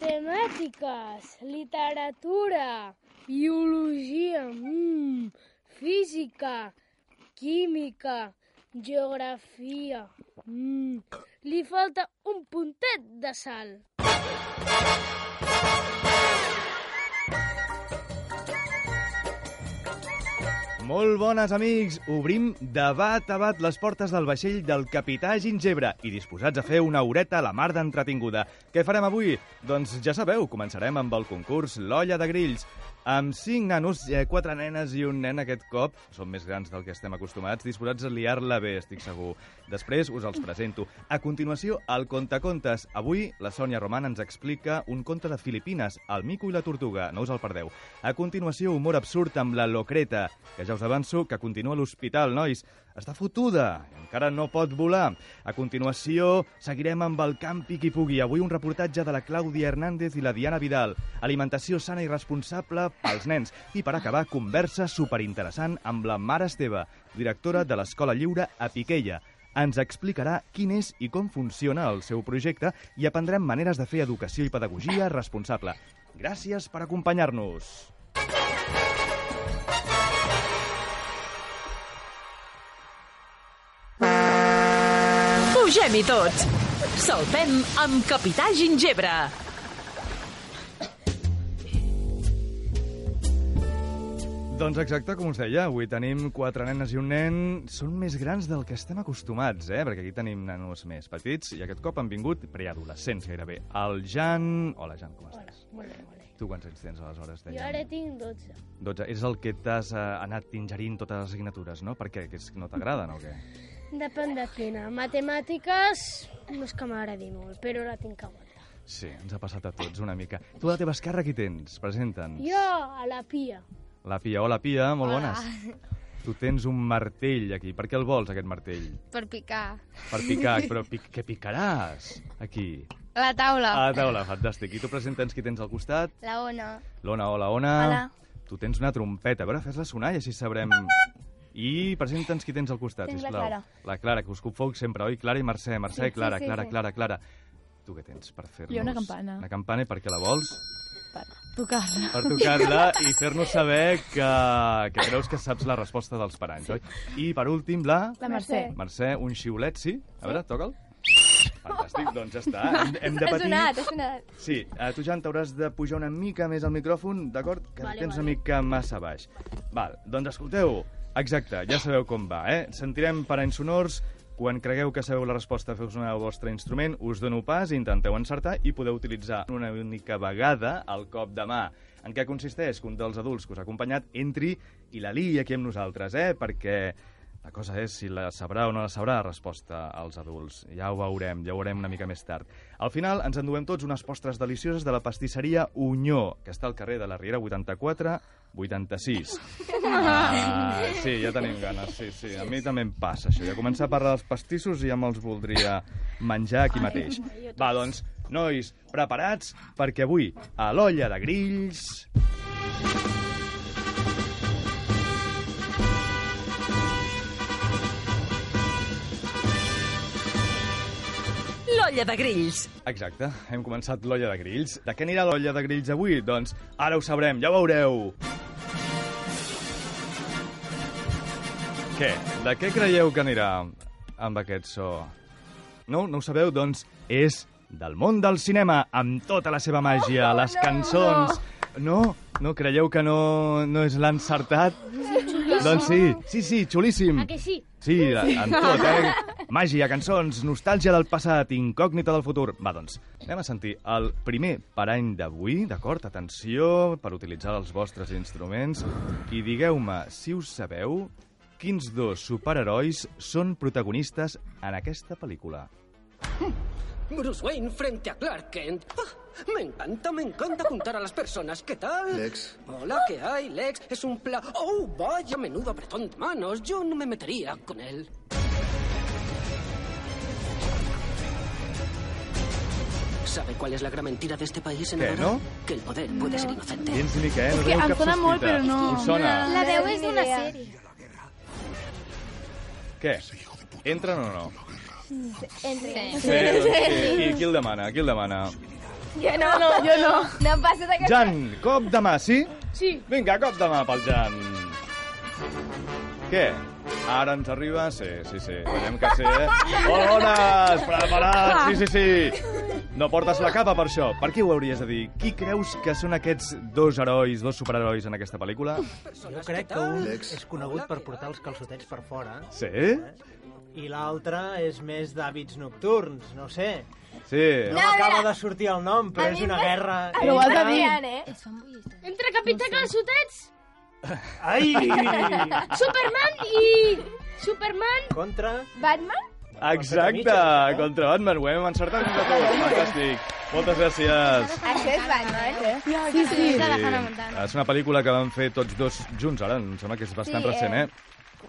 Matemàtiques, literatura, biologia, mm, física, química, geografia. Mm. Li falta un puntet de sal. Molt bones, amics! Obrim de bat a bat les portes del vaixell del capità Gingebre i disposats a fer una horeta a la mar d'entretinguda. Què farem avui? Doncs ja sabeu, començarem amb el concurs L'olla de grills. Amb cinc nanos, eh, quatre nenes i un nen aquest cop, són més grans del que estem acostumats, disposats a liar-la bé, estic segur. Després us els presento. A continuació, el Contacontes. Avui, la Sònia Roman ens explica un conte de Filipines, el mico i la tortuga, no us el perdeu. A continuació, humor absurd amb la Locreta, que ja us avanço que continua a l'hospital, nois. Està fotuda, encara no pot volar. A continuació, seguirem amb el Campi qui pugui. Avui un reportatge de la Clàudia Hernández i la Diana Vidal. Alimentació sana i responsable pels nens. I per acabar, conversa superinteressant amb la Mare Esteve, directora de l'Escola Lliure a Piquella. Ens explicarà quin és i com funciona el seu projecte i aprendrem maneres de fer educació i pedagogia responsable. Gràcies per acompanyar-nos. Pugem-hi tots! Saltem amb Capità Gingebre! Doncs exacte, com us deia, avui tenim quatre nenes i un nen. Són més grans del que estem acostumats, eh? Perquè aquí tenim nanos més petits i aquest cop han vingut preadolescents gairebé. El Jan... Hola, Jan, com Hola, estàs? molt bé, molt bé. Tu quants anys tens, aleshores? Jo ara tinc 12. 12. És el que t'has eh, anat ingerint totes les assignatures, no? Per què? Que és, no t'agraden o què? Depèn de quina. Matemàtiques no és que m'agradi molt, però la tinc que aguantar. Sí, ens ha passat a tots una mica. Tu a la teva esquerra qui tens? Presenta'ns. Jo, a la Pia. La Pia. Hola, Pia, molt Hola. bones. Tu tens un martell aquí. Per què el vols, aquest martell? Per picar. Per picar, però pic què picaràs? Aquí. La taula. A la taula, fantàstic. I tu presenta'ns qui tens al costat? La Ona. L'Ona, hola, Ona. Hola. Tu tens una trompeta. A veure, fes-la sonar i així sabrem... I presenta'ns qui tens al costat, Tens la sisplau. Clara. La Clara, que us confoc sempre, oi? Clara i Mercè, Mercè, Sí, sí, Clara, sí, Clara, sí. Clara, Clara. Tu què tens per fer-nos? Jo una campana. Una campana, i per què la vols? per tocar-la. Per tocar-la i fer-nos saber que, que creus que saps la resposta dels paranys, oi? I per últim, la... La Mercè. Mercè, un xiulet, sí? A veure, toca'l. Fantàstic, doncs ja està. Hem, hem de Ha patir... sonat, ha sonat. Sí, eh, tu, Jan, t'hauràs de pujar una mica més al micròfon, d'acord? Que Vale, tens vale. una mica massa baix. Val, doncs escolteu, exacte, ja sabeu com va, eh? Sentirem paranys sonors, quan cregueu que sabeu la resposta, feu sonar el vostre instrument, us dono pas, intenteu encertar i podeu utilitzar una única vegada el cop de mà. En què consisteix? Que un dels adults que us ha acompanyat entri i la liï aquí amb nosaltres, eh? Perquè la cosa és si la sabrà o no la sabrà resposta als adults. Ja ho veurem, ja ho veurem una mica més tard. Al final ens enduem tots unes postres delicioses de la pastisseria Unyó, que està al carrer de la Riera 84 86. Ah, sí, ja tenim ganes, sí, sí. A mi també em passa això. Ja començar a parlar dels pastissos i ja me'ls voldria menjar aquí mateix. Va, doncs, nois, preparats? Perquè avui, a l'olla de grills... L'olla de grills. Exacte, hem començat l'olla de grills. De què anirà l'olla de grills avui? Doncs ara ho sabrem, ja ho veureu. Què? De què creieu que anirà amb aquest so? No? No ho sabeu? Doncs és del món del cinema, amb tota la seva màgia, les cançons... No? No? Creieu que no, no és l'encertat? Doncs sí, sí, sí, xulíssim. A que sí? Sí, en tot, eh? Màgia, cançons, nostàlgia del passat, incògnita del futur. Va, doncs, anem a sentir el primer parany d'avui, d'acord? Atenció, per utilitzar els vostres instruments. I digueu-me, si us sabeu, quins dos superherois són protagonistes en aquesta pel·lícula? Bruce Wayne frente a Clark Kent. Ah, me encanta, me encanta juntar a las personas. ¿Qué tal? Lex. Hola, ¿qué hay? Lex es un pla... Oh, vaya menudo apretón de manos. Yo no me metería con él. ¿Sabe cuál es la gran mentira de este país, senadora? no? Que el poder puede ser inocente. Gens ni què, eh? No que em cap sona molt, sospita. però no- Us sona? La veu és d'una sèrie. Què? Entren o no? Entre. Sí, doncs, sí. I qui el demana? Qui el demana? Jo no, no, jo no. No em passes aquesta... Jan, cop de mà, sí? Sí. Vinga, cop de mà pel Jan. Què? Ara ens arriba? Sí, sí, sí. Veiem que sí, eh? Molt bones! Preparats! Sí, sí, sí. No portes la capa per això. Per què ho hauries de dir? Qui creus que són aquests dos herois, dos superherois en aquesta pel·lícula? Jo crec que un és conegut per portar els calçotets per fora Sí? I l'altre és més d'hàbits nocturns, no sé. Sí. No m'acaba de sortir el nom, però és una guerra... Però ho has de dir. entre- Eh? Entre Capità Calçotets, Ai! Superman i... Superman... Contra... Batman? Exacte, contra Batman. Ho hem encertat de tot. Fantàstic. Moltes gràcies. Això és Batman, eh? Sí, sí. Montana. És una pel·lícula que van fer tots dos junts, ara. Em sembla que és bastant Sí, recent, eh?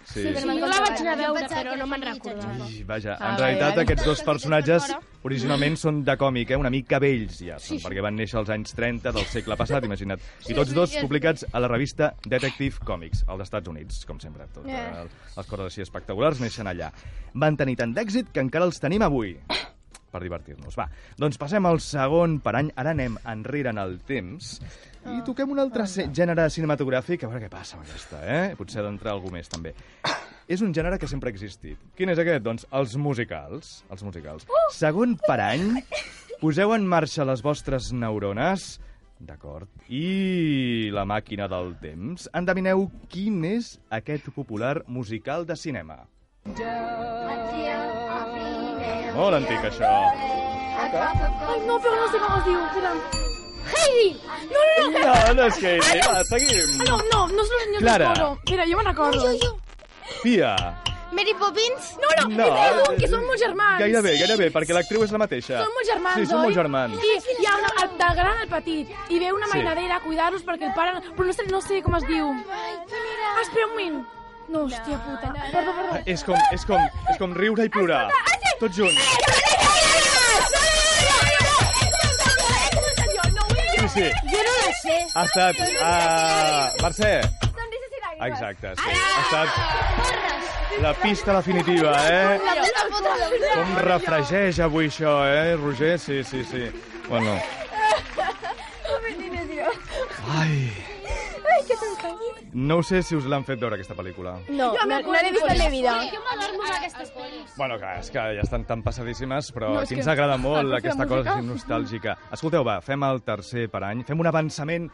Eh? Sí. Sí, jo la vaig anar a veure, però no me'n recordava. Ai, vaja, Ah, en realitat aquests dos personatges originalment són de còmic, eh? una mica vells ja, són, perquè van néixer als anys 30 del segle passat, imagina't. I tots dos publicats a la revista Detective Comics, als Estats Units, com sempre. Tot, eh, les coses així espectaculars neixen allà. Van tenir tant d'èxit que encara els tenim avui per divertir-nos. Va, doncs passem al segon per any. Ara anem enrere en el temps i toquem un altre ce- gènere cinematogràfic. A veure què passa amb aquesta, eh? Potser ha d'entrar algú més, també. És un gènere que sempre ha existit. Quin és aquest? Doncs els musicals. Els musicals. Segon per any, poseu en marxa les vostres neurones, d'acord, i la màquina del temps. Endevineu quin és aquest popular musical de cinema. Molt antic, això. Ai, no, però no sé com es diu. Heidi! No, no, no. No, no és que... Va, seguim. No, no, no són els senyors Clara. de Toro. Mira, jo me'n recordo. Pia. Mary Poppins? No, no, No, no, eh, que són molts germans. Gairebé, gairebé, perquè l'actriu és la mateixa. Són molts germans, Sí, són molts germans. I hi ha una, el, del gran al petit. I ve una Sí. mainadera a cuidar-los perquè el pare... Però no sé, no sé com es diu. Ah, espera un moment. No, hòstia puta. Perdó, perdó. És com, és com, és com riure i plorar. Tots junts. Sí. Jo no la sé. Ha estat... Uh, Mercè. Exacte, sí. Ha estat la pista definitiva, eh? Com refregeix avui això, eh, Roger? Sí, sí, sí. Bueno. Ai. No ho sé si us l'han fet veure, aquesta pel·lícula. No, no, no l'he vist en la vida. Jo m'adormo amb aquestes pel·lis. Bueno, clar, és que ja estan tan passadíssimes, però No, aquí que- ens agrada molt Ah, aquesta cosa nostàlgica. Escolteu, va, fem el tercer per any, fem un avançament,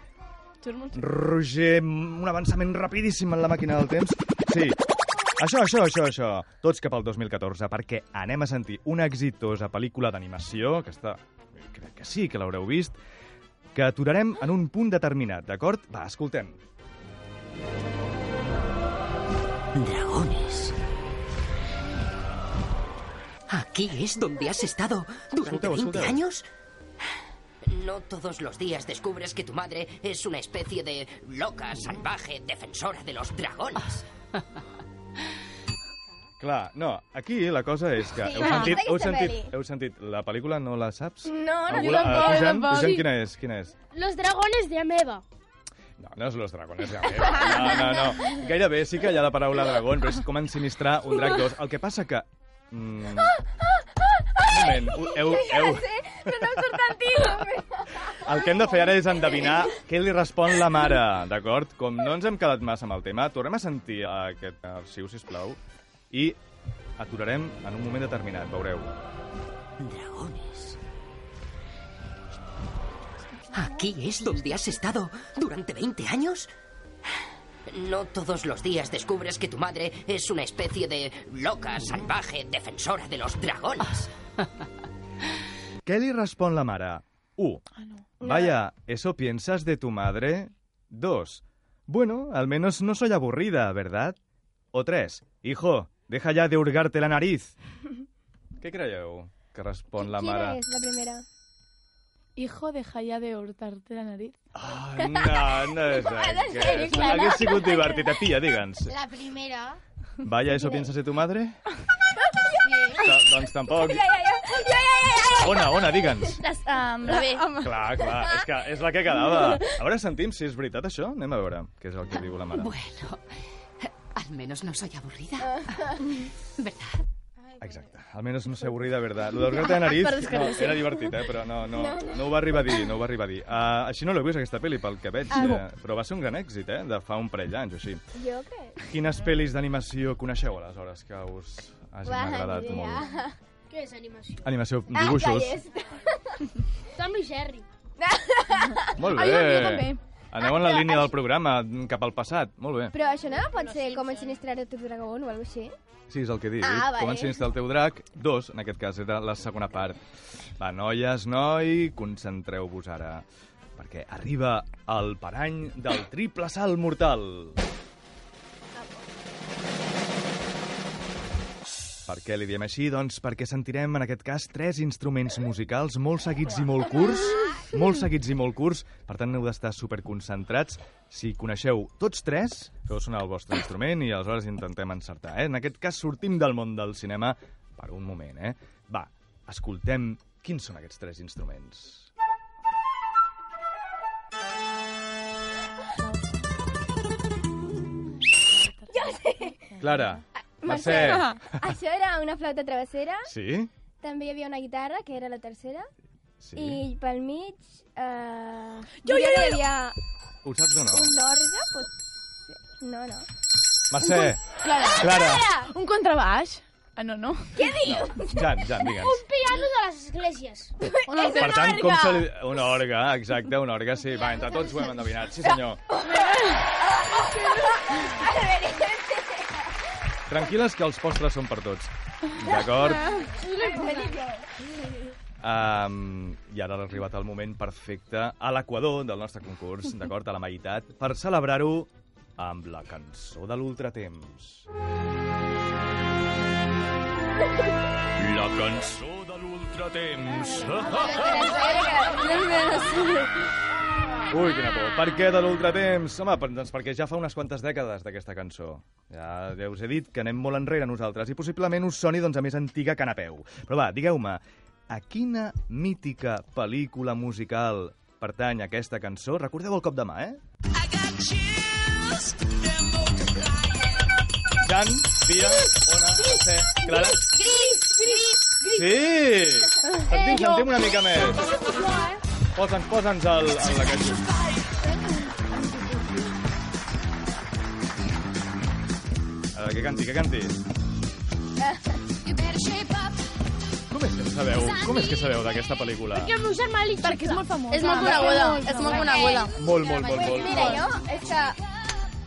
Roger, un avançament rapidíssim en la màquina del temps. Sí, això, això, això, això. Tots cap al 2014, perquè anem a sentir una exitosa pel·lícula d'animació, que està... crec que sí que l'haureu vist, que aturarem en un punt determinat, d'acord? Va, escoltem. Dragones. ¿Aquí es donde has estado durante Escolteu, 20 escolteu. años? No todos los días descubres que tu madre es una especie de loca, salvaje, defensora de los dragones. Clar, no, aquí la cosa és que... Heu m'agrada sentit, heu aquesta sentit, pel·li. heu sentit, la pel·lícula no la saps? No, no, Algú no. la- tampoc, Pujant, tampoc. Pujant, Sí. quina és? Quina és? Los dragones de Ameba. No, no és los dragones Ameba. No, no, no. Gairebé sí que hi ha la paraula dragón, però és com ensinistrar un drac dos. El que passa que... Mm, un moment, heu, heu... Però no em surt el títol. El que hem de fer ara és endevinar què li respon la mare, d'acord? Com no ens hem quedat massa amb el tema, tornem a sentir aquest arxiu, sisplau, i aturarem en un moment determinat, veureu. Dragones. ¿Aquí es donde has estado durante 20 años? No todos los días descubres que tu madre es una especie de loca, salvaje, defensora de los dragones. ¿Qué le responde la Mara? 1. Vaya, ¿eso piensas de tu madre? 2. Bueno, al menos no soy aburrida, ¿verdad? O 3. Hijo, deja ya de hurgarte la nariz. Què creieu que respon la és la primera? Hijo, deja ya de hurtarte la nariz. Ah, no, no és aquest. Hauria sigut divertit. Pia, digue'ns. La primera. Vaya, ¿eso piensas de tu madre? Ta doncs tampoc. Ja, ja, ja. Ja, ja, ja, ja. Ona, ona, digue'ns. Um, la B. Clar, clar, és que és la que quedava. A veure, sentim si és veritat això. Anem a veure què és el que diu la mare. Bueno, al menos no soy aburrida. ¿Verdad? Exacte. Almenys no sé avorrida, verdad. Lo del gato de nariz no, era divertit, eh? però no, no, no ho va arribar a dir, no ho va arribar a dir. Uh, així no l'heu vist, aquesta pel·li, pel que veig, eh? però va ser un gran èxit, eh? de fa un parell d'anys o així. Jo què? Quines pel·lis d'animació coneixeu, aleshores, que us hagin agradat idea. molt? Què és animació? Animació, Ah, dibuixos. Ballesta. Tom i Jerry. Molt Ai, bé. jo també. Aneu en la línia del programa, cap al passat. Molt bé. Però això no pot ser com ensinistrar tu dragón o alguna així? Sí, és el que dit. Ah, vale. Com ensenyes el teu drac? Dos, en aquest cas, era la segona part. Va, noies, noi, concentreu-vos ara. Perquè arriba el parany del triple salt mortal. Per què li diem així? Doncs perquè sentirem, en aquest cas, tres instruments musicals molt seguits i molt curts. Molt seguits i molt curts. Per tant, heu d'estar superconcentrats. Si coneixeu tots tres, feu sonar el vostre instrument i aleshores intentem encertar. Eh? En aquest cas, sortim del món del cinema per un moment. Eh? Va, escoltem quins són aquests tres instruments. Clara, Mercè, Això era una flauta travessera, sí? també hi havia una guitarra, que era la tercera, Sí? i pel mig... Uh, Jo, jo, jo, hi jo. havia Ho saps o no? un orgue, potser... No, no. Mercè, Clara, Clara, un contrabaix? Ah, no, no. Jan, Jan, digue'ns. Piano de les esglésies. Un altre. Per tant, com se li... Una orga, exacte, una orga, sí. Va, entre tots ho hem endevinat, sí senyor. Tranquil·les que els postres són per tots. D'acord? Um, I ara ha arribat el moment perfecte a l'equador del nostre concurs, d'acord? A la meitat, per celebrar-ho amb la cançó de l'ultratemps. La cançó de l'ultratemps. Ui, quina por. Per què de l'ultratemps? Home, per, doncs perquè ja fa unes quantes dècades d'aquesta cançó. Ja, ja us he dit que anem molt enrere nosaltres i possiblement us soni doncs, a més antiga que Napeu. Però va, digueu-me, a quina mítica pel·lícula musical pertany aquesta cançó? Recordeu el cop de mà, eh? Jan, Pia, Ona, Mercè, Clara... Sí! Sentim, sentim una mica més. Posa'ns, posa'ns el, el, la cançó. A veure, que canti, que canti. Com és que en sabeu? Com és que sabeu d'aquesta pel·lícula? I el meu germà li Perquè és molt famosa. És molt coneguda, és molt coneguda. Molt, molt, molt, molt. Mira, jo, és que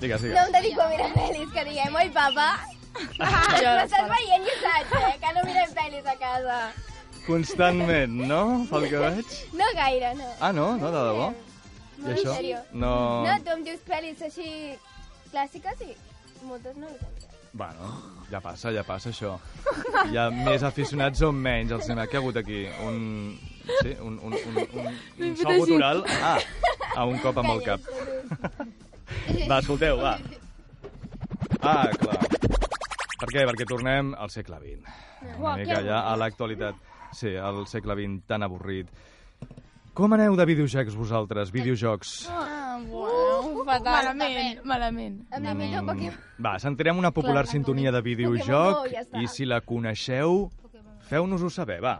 Digues, no digues. em dedico a mirar pel·lis, que diguem, oi, papa, m'estàs veient i saps, eh, que no mirem pel·lis a casa. Constantment, no? Pel que veig. No gaire, no. Ah, no? No, de debò? I En això? No... No, tu em dius pel·lis així clàssiques i moltes no les hem mirat. Bueno, ja passa, ja passa això. Hi ha més aficionats o menys al cinema. Què ha hagut aquí? Un... Sí, un, un, un, un, un so gutural? Ah, a un cop amb el cap. Va, escolteu, va. Ah, clar. Per què? Perquè tornem al segle XX. Una mica ja a l'actualitat. Sí, al segle XX tan avorrit. Com aneu de videojocs vosaltres? Videojocs. Ah, bueno, fatal. Malament, malament. Amb la millor Pokémon. Va, sentirem una popular sintonia de videojoc Pokémon ja i si la coneixeu, feu-nos-ho saber, va.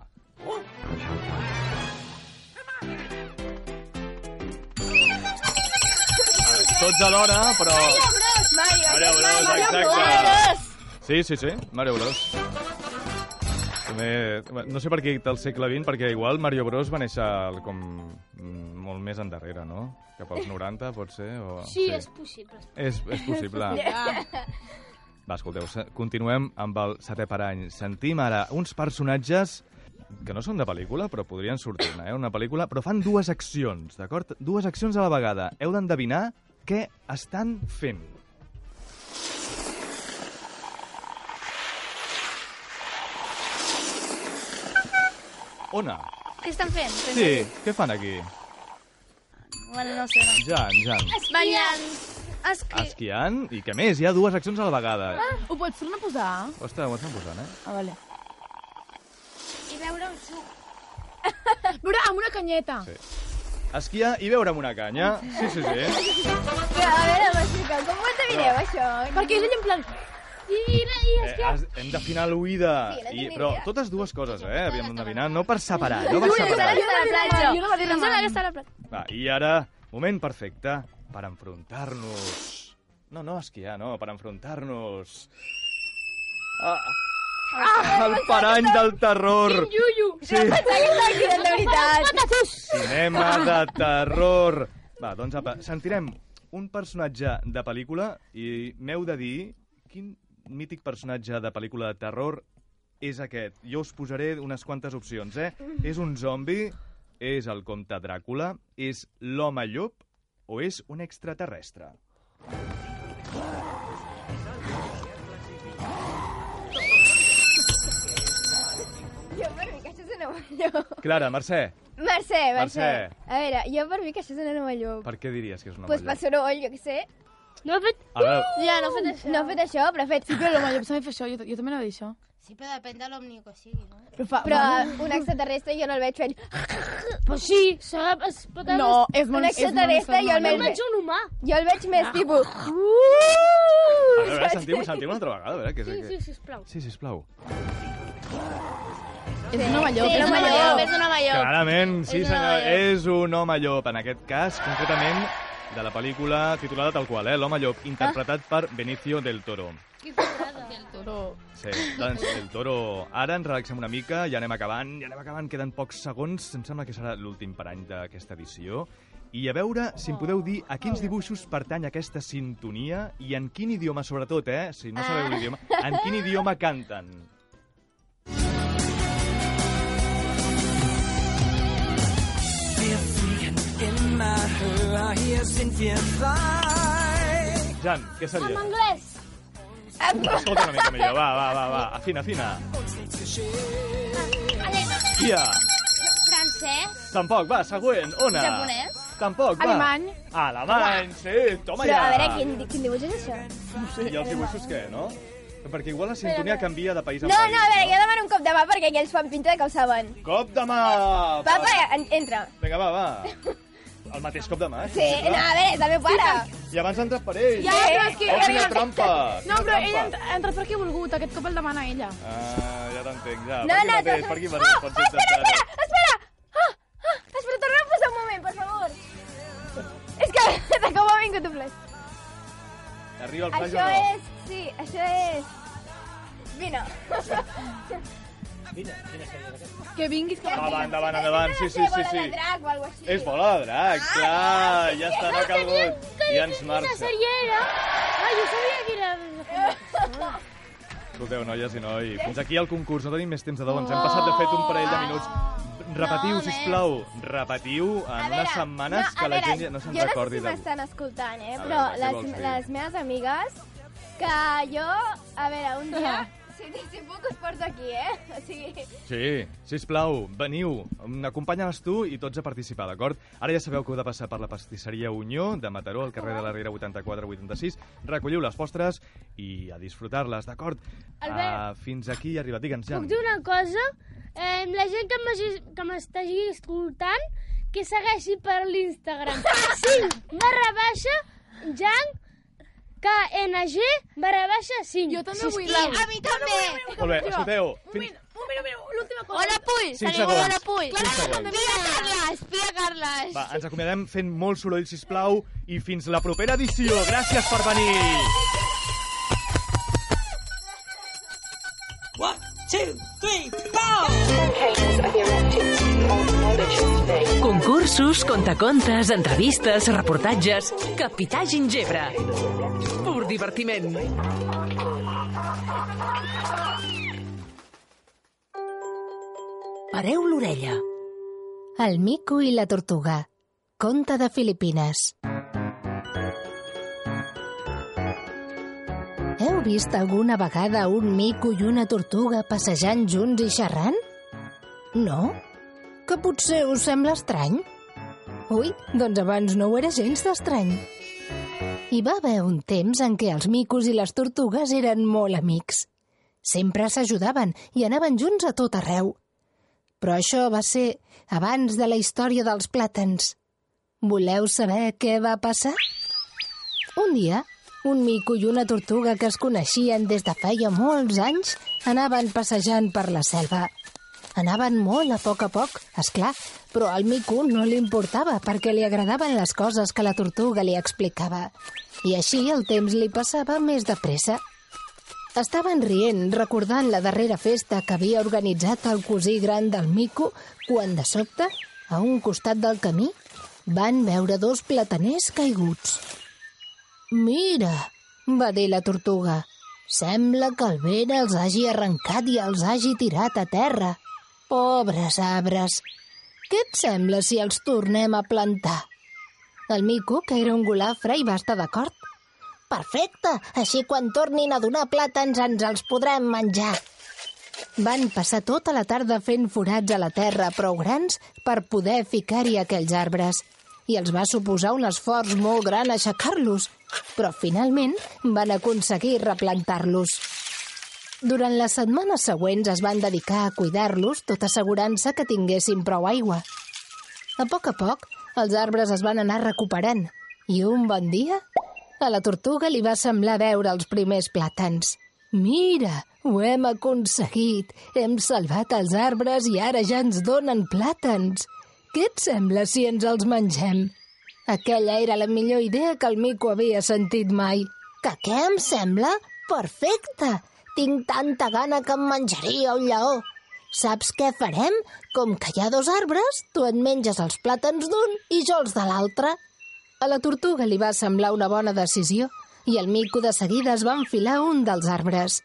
Tots alhora, però... Mario Bros, exacte. Sí, sí, sí, Mario Bros. També, no sé per què del segle XX, perquè igual Mario Bros va néixer com molt més endarrere, no? Cap als 90, pot ser? O... Sí, és possible. És, és possible. Va, escolteu, continuem amb el setè parany. Sentim ara uns personatges que no són de pel·lícula, però podrien sortir-ne, eh? Una pel·lícula, però fan dues accions, d'acord? Dues accions a la vegada. Heu d'endevinar què estan fent. Ona. Què estan fent? Sí, què fan aquí? Bueno, no sé. No. Jan, Jan. Banyant. Esqui. Esquiant, i què més? Hi ha dues accions a la vegada. Ho pots tornar a posar? Ostres, ho estan posant, eh? Ah, vale. I veure un suc. Veure, amb una canyeta. Sí. Esquiar i beure amb una canya. Sí, sí, sí. A veure, m'explica, com ho endevineu, això? Perquè és ell en plan... I, i, i és Eh, que... has, hem d'afinar l'oïda. Sí, no I, però idea. totes dues coses, eh? Havíem d'endevinar, no per separar, no per separar. aquesta a la platja. Jo no la platja. Va, I ara, moment perfecte per enfrontar-nos. No, no, esquiar, no, per enfrontar-nos. Ah, ah, el parany del terror. Yuyu! Sí, de veritat. cinema de terror. Va, doncs apa, sentirem un personatge de pel·lícula i m'heu de dir quin mític personatge de pel·lícula de terror és aquest. Jo us posaré unes quantes opcions, eh? És un zombi, és el comte Dràcula, és l'home llop o és un extraterrestre? Jo per mi que això és una nova llum. Clara, Mercè, Mercè, Mercè. Mercè. A veure, jo per mi que això és una nova llum. per què diries que és un home Pues per llop? soroll, jo què sé. No ha fet... A veure, Ja, no he fet això. No ha fet això, però ha fet... Sí, però l'home també fa això, jo, jo també no he dit això. Sí, però depèn de l'òmni que sigui, no? Però fa... Però un extraterrestre jo no el veig fent... Pues sí, sap, es pot... No, és molt... Un extraterrestre i el No meu... veig un humà. Jo el veig més tipus... a veure, sentim, sentim una altra vegada, a veure, què és Sí, aquest? sí, sisplau. Sí, sisplau. És un home llop. Sí, És és un home llop, llop. és un home llop. Clarament, sí És un senyor, és un home llop, en aquest cas, concretament, de la pel·lícula titulada tal qual, eh? L'home llop, interpretat per Benicio del Toro. El toro. Sí, doncs el Toro. Ara ens relaxem una mica, ja anem acabant, ja anem acabant, queden pocs segons, em sembla que serà l'últim parany d'aquesta edició. I a veure si em podeu dir a quins dibuixos pertany aquesta sintonia i en quin idioma, sobretot, eh? Si no sabeu l'idioma, en quin idioma canten. Jan, què seria? En anglès. Escolta una mica millor, va, va, va, va, afina, afina. Ia, Francès. tampoc, va, següent, Ona. Japonès. Tampoc, va. Alemany. Alemany, sí, toma Però ja. a veure, quin, quin dibuix és això? I els dibuixos què, no? Perquè igual la sintonia canvia de país en No, país. no, a veure, jo demano un cop de mà perquè ells fan pinta de que ho saben. Cop de mà! Papa, en, entra. Vinga, va, va. El mateix cop de mà. Sí, no, a veure, és el meu pare. I abans ha entrat per ell. Ja, però és que... Oh, quina trampa! No, però ell ha entrat perquè ha volgut, aquest cop el demana ella. Ah, ja t'entenc, ja. No, per aquí no, mateix, per aquí Oh, mateix. pots ser espera, espera, espera! Ah, ah, espera, torna a posar un moment, per favor. És que de com ha vingut un flash. Arriba el flash Això o no? és... Sí, això és... Vine. Que vinguis que... Endavant, endavant, endavant. Sí, sí, sí, sí. És bola de drac, clar. Ja està, no ha calgut. I ens Quina marxa. sèrie era? Ah, jo sabia que era... Escolteu, noies i noi, fins aquí el concurs. No tenim més temps de deu. Ens hem passat, de fet, un parell de minuts. Repetiu, No, sisplau. Repetiu en unes setmanes no, que la veure, gent no se'n Jo recordi no sé si m'estan escoltant, eh? A però veure, les, les meves amigues, que jo, a veure, un dia, si, si puc us porto aquí, eh? O sigui, Sí, sisplau, veniu, acompanya-les tu i tots a participar, d'acord? Ara ja sabeu que heu de passar per la pastisseria Unió de Mataró, al carrer de la Riera 84-86. Recolliu les postres i a disfrutar-les, d'acord? Albert. Uh, fins aquí ha arribat. Digue'ns, Jan. Puc dir una cosa? Eh, la gent que m'estagi escoltant, que segueixi per l'Instagram. 5 barra baixa, Jan, KNG barra baixa 5. Jo també vull... A mi també. Molt bé, escolteu. Un Fins... minut, un minut, un minut, l'última cosa. Hola, Puy. Tenim segons. hola, Puy. Pia Carles, Pia Carles. Va, ens acomiadem fent molt soroll, sisplau, i fins la propera edició. Gràcies per venir. Concursos, contacontes, entrevistes, reportatges... Capità Gingebre. Pur divertiment. Pareu l'orella. El mico i la tortuga. Conte de Filipines. Heu vist alguna vegada un mico i una tortuga passejant junts i xerrant? No? Potser us sembla estrany? Ui, doncs abans no ho era gens d'estrany. Hi va haver un temps en què els micos i les tortugues eren molt amics. Sempre s'ajudaven i anaven junts a tot arreu. Però això va ser abans de la història dels plàtans. Voleu saber què va passar? Un dia, Un mico i una tortuga que es coneixien des de feia molts anys anaven passejant per la selva. Anaven molt a poc a poc, és clar, però al mico no li importava perquè li agradaven les coses que la tortuga li explicava. I així el temps li passava més de pressa. Estaven rient, recordant la darrera festa que havia organitzat el cosí gran del mico, quan de sobte, a un costat del camí, van veure dos plataners caiguts. Mira, va dir la tortuga, sembla que el vent els hagi arrencat i els hagi tirat a terra. Pobres arbres, què et sembla si els tornem a plantar? El mico, que era un golafre, hi va estar d'acord. Perfecte, així quan tornin a donar plàtans ens els podrem menjar. Van passar tota la tarda fent forats a la terra prou grans per poder ficar-hi aquells arbres. I els va suposar un esforç molt gran aixecar-los, però finalment van aconseguir replantar-los. Durant les setmanes següents es van dedicar a cuidar-los, tot assegurant-se que tinguessin prou aigua. A poc a poc, els arbres es van anar recuperant i un bon dia a la tortuga li va semblar veure els primers plàtans. Mira, ho hem aconseguit. Hem salvat els arbres i ara ja ens donen plàtans. Què et sembla si ens els mengem? Aquella era la millor idea que el mico havia sentit mai. Que què em sembla? Perfecte! Tinc tanta gana que em menjaria un lleó. Saps què farem? Com que hi ha dos arbres, tu et menges els plàtans d'un i jo els de l'altre. A la tortuga li va semblar una bona decisió i el mico de seguida es va enfilar un dels arbres.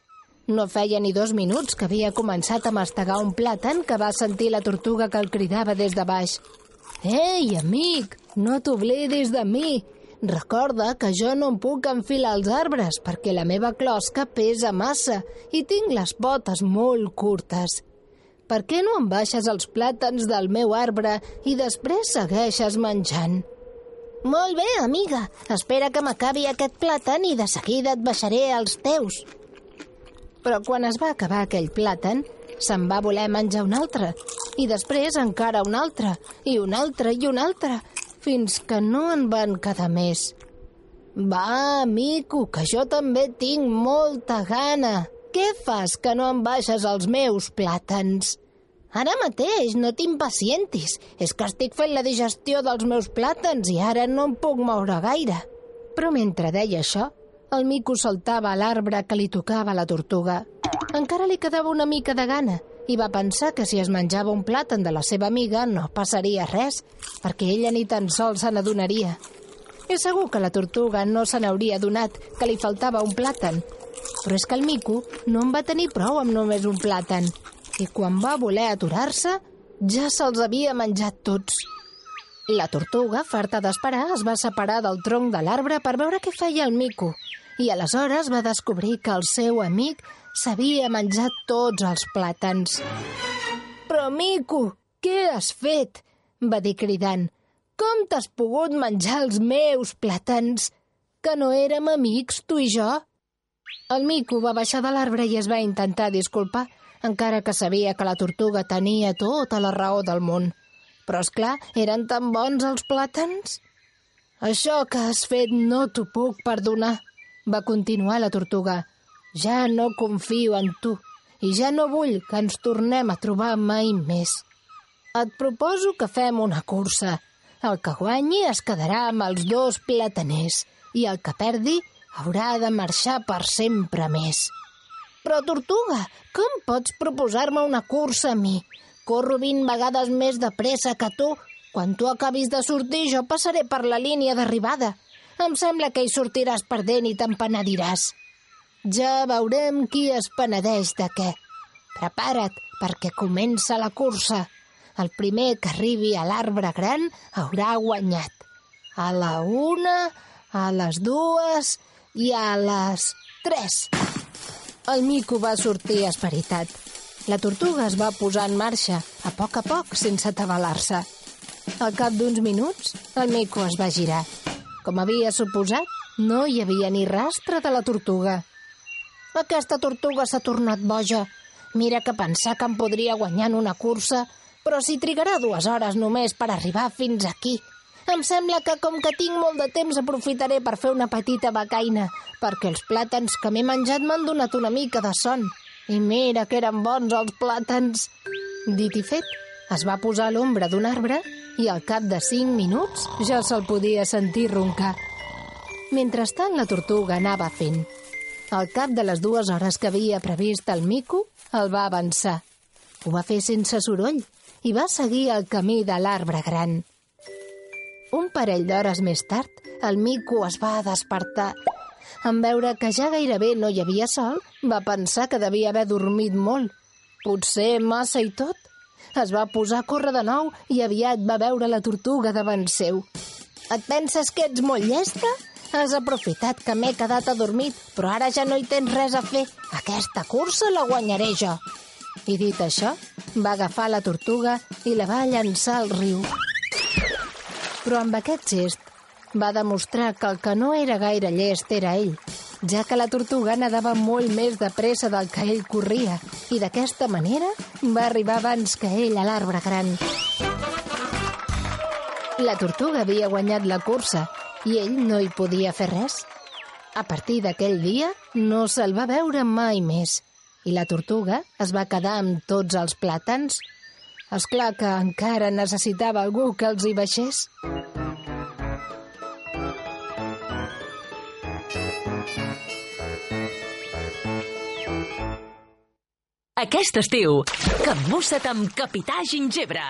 No feia ni dos minuts que havia començat a mastegar un plàtan que va sentir la tortuga que el cridava des de baix. Ei, amic, no t'oblidis de mi. Recorda que jo no em puc enfilar als arbres perquè la meva closca pesa massa i tinc les potes molt curtes. Per què no em baixes els plàtans del meu arbre i després segueixes menjant? Molt bé, amiga. Espera que m'acabi aquest plàtan i de seguida et baixaré els teus. Però quan es va acabar aquell plàtan, se'n va voler menjar un altre, i després encara un altre, i un altre, i un altre, fins que no en van quedar més. Va, mico, que jo també tinc molta gana. Què fas que no em baixes els meus plàtans? Ara mateix, no t'impacientis. És que estic fent la digestió dels meus plàtans i ara no em puc moure gaire. Però mentre deia això, el mico saltava a l'arbre que li tocava la tortuga. Encara li quedava una mica de gana i va pensar que si es menjava un plàtan de la seva amiga no passaria res, perquè ella ni tan sols se n'adonaria. És segur que la tortuga no se n'hauria adonat que li faltava un plàtan, però és que el mico no en va tenir prou amb només un plàtan, i quan va voler aturar-se, ja se'ls havia menjat tots. La tortuga, farta d'esperar, es va separar del tronc de l'arbre per veure què feia el mico, i aleshores va descobrir que el seu amic s'havia menjat tots els plàtans. Però, mico, què has fet? va dir cridant. Com t'has pogut menjar els meus plàtans? Que no érem amics, tu i jo? El mico va baixar de l'arbre i es va intentar disculpar, encara que sabia que la tortuga tenia tota la raó del món. Però, és clar, eren tan bons els plàtans? Això que has fet no t'ho puc perdonar, va continuar la tortuga. Ja no confio en tu i ja no vull que ens tornem a trobar mai més. Et proposo que fem una cursa. El que guanyi es quedarà amb els dos plataners i el que perdi haurà de marxar per sempre més. Però, Tortuga, com pots proposar-me una cursa a mi? Corro 20 vegades més de pressa que tu. Quan tu acabis de sortir, jo passaré per la línia d'arribada. Em sembla que hi sortiràs perdent i te'n penediràs. Ja veurem qui es penedeix de què. Prepara't, perquè comença la cursa. El primer que arribi a l'arbre gran haurà guanyat. A la una, a les dues i a les tres. El mico va sortir esperitat. La tortuga es va posar en marxa, a poc a poc, sense atabalar-se. Al cap d'uns minuts, el mico es va girar. Com havia suposat, no hi havia ni rastre de la tortuga. Aquesta tortuga s'ha tornat boja. Mira que pensar que em podria guanyar en una cursa, però si trigarà dues hores només per arribar fins aquí. Em sembla que com que tinc molt de temps aprofitaré per fer una petita becaina, perquè els plàtans que m'he menjat m'han donat una mica de son. I mira que eren bons els plàtans. Dit i fet, es va posar a l'ombra d'un arbre i al cap de cinc minuts ja se'l podia sentir roncar. Mentrestant, la tortuga anava fent. Al cap de les dues hores que havia previst el mico, el va avançar. Ho va fer sense soroll i va seguir el camí de l'arbre gran. Un parell d'hores més tard, el mico es va despertar. En veure que ja gairebé no hi havia sol, va pensar que devia haver dormit molt. Potser massa i tot. Es va posar a córrer de nou i aviat va veure la tortuga davant seu. Et penses que ets molt llesta? Has aprofitat que m'he quedat adormit, però ara ja no hi tens res a fer. Aquesta cursa la guanyaré jo. I dit això, va agafar la tortuga i la va llançar al riu. Però amb aquest gest va demostrar que el que no era gaire llest era ell, ja que la tortuga nadava molt més de pressa del que ell corria i d'aquesta manera va arribar abans que ell a l'arbre gran. La tortuga havia guanyat la cursa i ell no hi podia fer res. A partir d'aquell dia no se'l va veure mai més i la tortuga es va quedar amb tots els plàtans. És clar que encara necessitava algú que els hi baixés. Aquest estiu, capbussa't amb Capità Gingebre.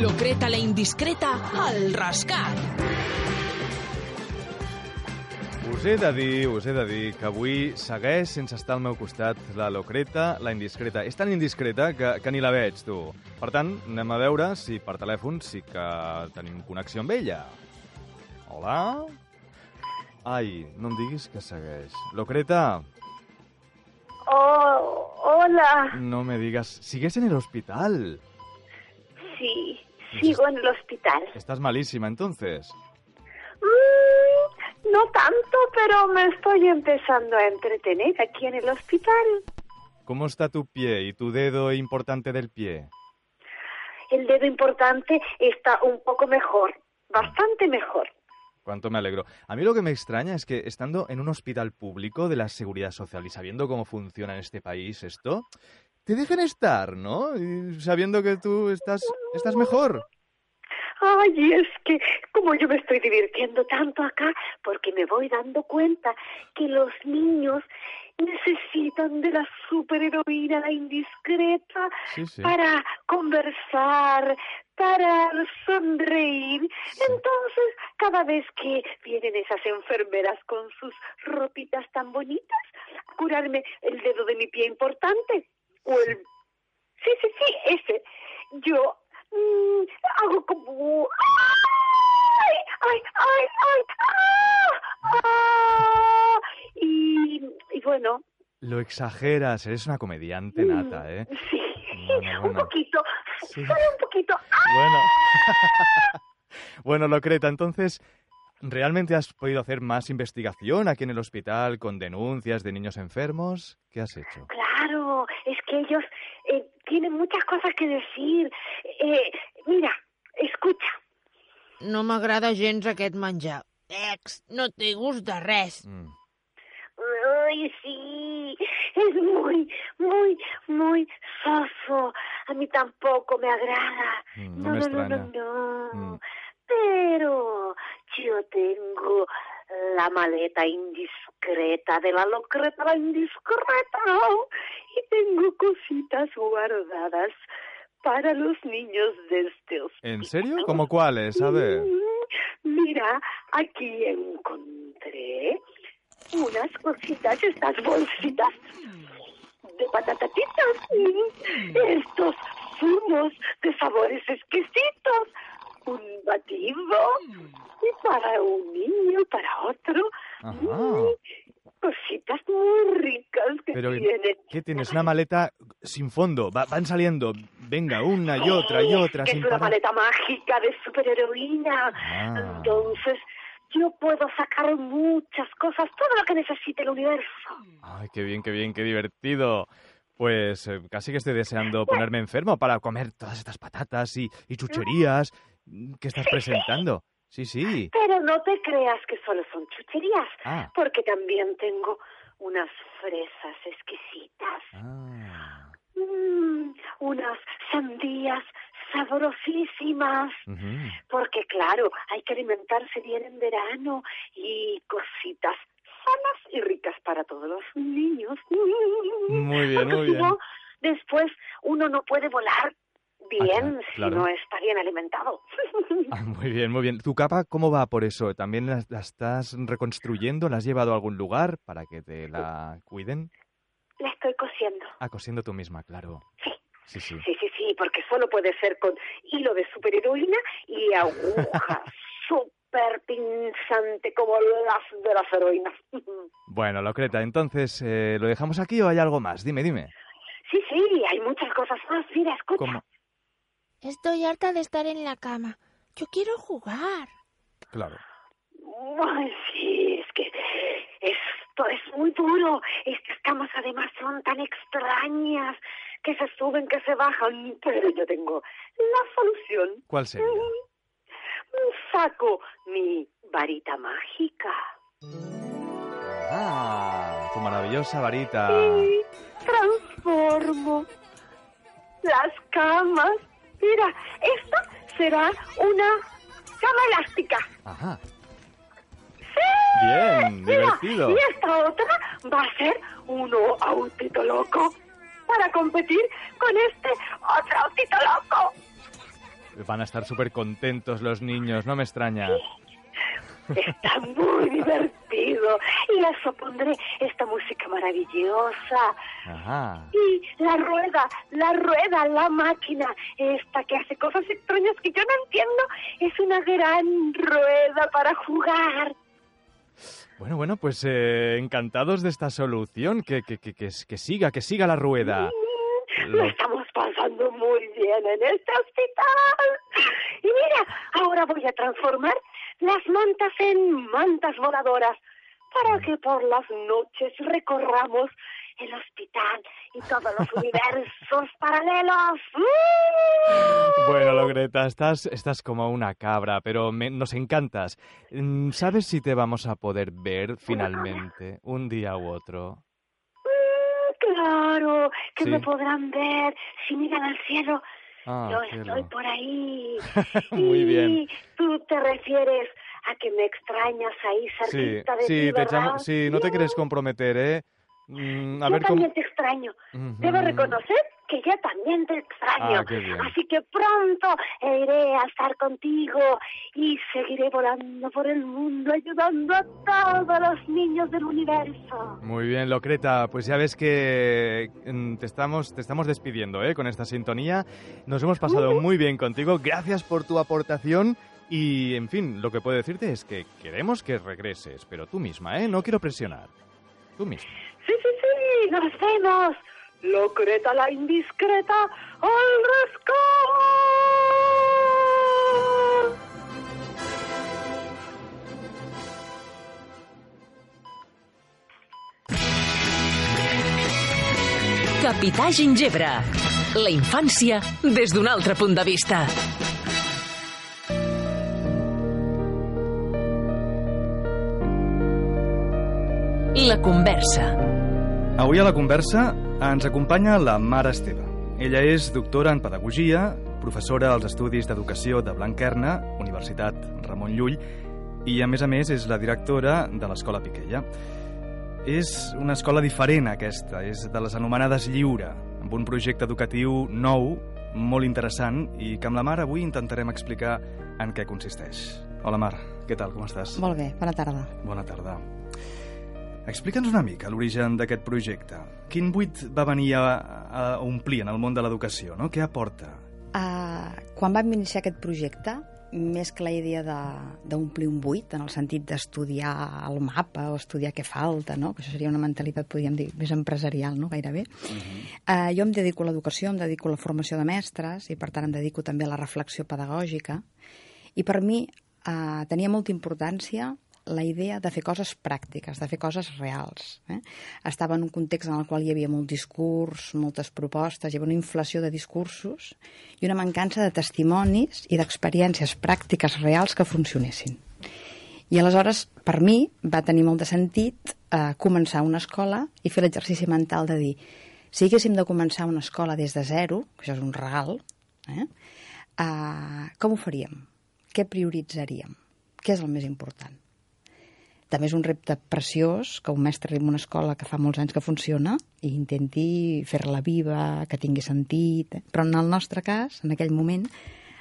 Locreta la indiscreta al rescat. Us he de dir, us he de dir que avui segueix sense estar al meu costat la Locreta, la indiscreta. És tan indiscreta que, que ni la veig, tu. Per tant, anem a veure si per telèfon sí que tenim connexió amb ella. Hola? Ai, no em diguis que segueix. Locreta, Oh, hola. no me digas... ¿Sigues en el hospital? Sí, sigo en el hospital. Estás malísima, entonces. Mm, no tanto, pero me estoy empezando a entretener aquí en el hospital. ¿Cómo está tu pie y tu dedo importante del pie? El dedo importante está un poco mejor, bastante mejor. Cuánto me alegro. A mí lo que me extraña es que estando en un hospital público de la seguridad social y sabiendo cómo funciona en este país esto, te dejen estar, ¿no? Y sabiendo que tú estás, estás mejor. Ay, es que como yo me estoy divirtiendo tanto acá, porque me voy dando cuenta que los niños necesitan de la superheroína, la indiscreta, Sí, sí. para conversar, para sonreír. Entonces, cada vez que vienen esas enfermeras con sus ropitas tan bonitas, a curarme el dedo de mi pie importante, o el... Sí, sí, sí, ese. Yo mm, hago como... ¡Ay! ¡Ay! ¡Ay! ¡Ay! ¡Ah! ¡Ah! Y, y bueno, Lo exageras, eres una comediante nata, ¿eh? sí, Bueno, un bueno. poquito, Sí. solo un poquito. Bueno. bueno, Locreta, entonces, ¿realmente has podido hacer más investigación aquí en el hospital con denuncias de niños enfermos? ¿Qué has hecho? Claro, es que ellos eh, tienen muchas cosas que decir. Eh, mira, escucha. No m'agrada gens aquest menjar. Ex, no té gust de res. Mm. Ay, sí, es muy, muy, muy sofo. A mí tampoco me agrada. Mm, no, no me no, no, extraña. no, no. Mm. Pero yo tengo la maleta indiscreta de la locreta indiscreta y tengo cositas guardadas para los niños de este hospital. ¿En serio? ¿Cómo cuáles? A ver. Mm, Mira, aquí encontré unas cositas, estas bolsitas de patatitas. Mm, Estos zumos de sabores exquisitos. Un batido. Y para un niño, para otro. Ajá. Cositas muy ricas que Pero, tienen. ¿qué tienes? Una maleta sin fondo. Va- van saliendo. Venga, una y otra y otra que sin es una parar. maleta mágica de superheroína. Ah. Entonces, yo puedo sacar muchas cosas, todo lo que necesite el universo. Ay, qué bien, qué bien, qué divertido. Pues eh, casi que estoy deseando ponerme enfermo para comer todas estas patatas y, y chucherías mm, que estás presentando. Sí, sí. Pero no te creas que solo son chucherías, Ah. porque también tengo unas fresas exquisitas. Ah. Mm, unas sandías sabrosísimas. Porque claro, hay que alimentarse bien en verano y cositas sanas y ricas para todos los niños. Muy bien, Porque muy si bien. no, después uno no puede volar bien si claro. no está bien alimentado. Ah, muy bien, muy bien. ¿Tu capa cómo va por eso? ¿También la, la estás reconstruyendo? ¿La has llevado a algún lugar para que te la cuiden? La estoy cosiendo. Ah, cosiendo tú misma, claro. Sí, sí. Sí, sí, sí, porque solo puede ser con hilo de superheroína y aguja súper pinzante como las de las heroínas. Bueno, Locreta, entonces, eh, ¿lo dejamos aquí o hay algo más? Dime, dime. Sí, sí, hay muchas cosas más. Mira, escucha. ¿Cómo? Estoy harta de estar en la cama. Yo quiero jugar. Claro. Ay, sí, es que esto es muy duro. Estas camas además son tan extrañas que se suben, que se bajan. Pero yo tengo la solución. ¿Cuál sería? Saco mi varita mágica. Ah, tu maravillosa varita. y transformo las camas. Mira, esta será una cama elástica. Ajá. ¡Sí! Bien, Mira, divertido. Y esta otra va a ser uno autito loco para competir con este otro autito loco. Van a estar súper contentos los niños, no me extraña. Está muy divertido. Y les pondré esta música maravillosa. Ajá. Y la rueda, la rueda, la máquina, esta que hace cosas extrañas que yo no entiendo, es una gran rueda para jugar. Bueno, bueno, pues eh, encantados de esta solución. Que, que, que, que, que siga, que siga la rueda. Lo Lo- estamos pasando muy bien en este hospital. Y mira, ahora voy a transformar las mantas en mantas voladoras para que por las noches recorramos el hospital y todos los universos paralelos. ¡Uh! Bueno, Logreta, estás, estás como una cabra, pero me- nos encantas. Mm, ¿Sabes si te vamos a poder ver finalmente, un día u otro? Claro, que Sí. me podrán ver si miran al cielo. Ah, Yo cielo. estoy por ahí. Muy Y bien. Tú te refieres a que me extrañas ahí Sí, cerquita de sí, ti, te sí, no te quieres comprometer, ¿eh? Mm, a yo ver cómo... también te extraño. Debo reconocer que yo también te extraño. Ah. Así que pronto iré a estar contigo y seguiré volando por el mundo ayudando a todos los niños del universo. Muy bien, Locreta, pues ya ves que mm, te estamos, te estamos despidiendo ¿eh? con esta sintonía. Nos hemos pasado muy bien contigo. Gracias por tu aportación. Y, en fin, lo que puedo decirte es que queremos que regreses, pero tú misma, ¿eh? No quiero presionar. Tú misma. Sí, sí, sí, nos vemos. Locreta la indiscreta al rescate. Capità Gingebre. La infància des d'un altre punt de vista. La conversa. Avui a la conversa ens acompanya la Mare Esteve. Ella és doctora en Pedagogia, professora als Estudis d'Educació de Blanquerna, Universitat Ramon Llull, i a més a més és la directora de l'Escola Piquella. És una escola diferent aquesta, és de les anomenades Lliure, amb un projecte educatiu nou, molt interessant, i que amb la Mar avui intentarem explicar en què consisteix. Hola Mar, què tal, com estàs? Molt bé, bona tarda. Bona tarda. Explica'ns una mica l'origen d'aquest projecte. Quin buit va venir a, a omplir en el món de l'educació, no? Què aporta? Uh, quan vam iniciar aquest projecte, més que la idea de- d'omplir un buit, en el sentit d'estudiar el mapa o estudiar què falta, no? que això seria una mentalitat, podríem dir, més empresarial, no? gairebé, uh, jo em dedico a l'educació, em dedico a la formació de mestres i, per tant, em dedico també a la reflexió pedagògica. I per mi uh, tenia molta importància la idea de fer coses pràctiques, de fer coses reals. Eh? Estava en un context en el qual hi havia molt discurs, moltes propostes, hi havia una inflació de discursos i una mancança de testimonis i d'experiències pràctiques reals que funcionessin. I aleshores, per mi, va tenir molt de sentit eh, començar una escola i fer l'exercici mental de dir si haguéssim de començar una escola des de zero, que això és un regal, eh, eh, com ho faríem? Què prioritzaríem? Què és el més important? També és un repte preciós que un mestre arribi a una escola que fa molts anys que funciona i intenti fer-la viva, que tingui sentit... eh? Però en el nostre cas, en aquell moment,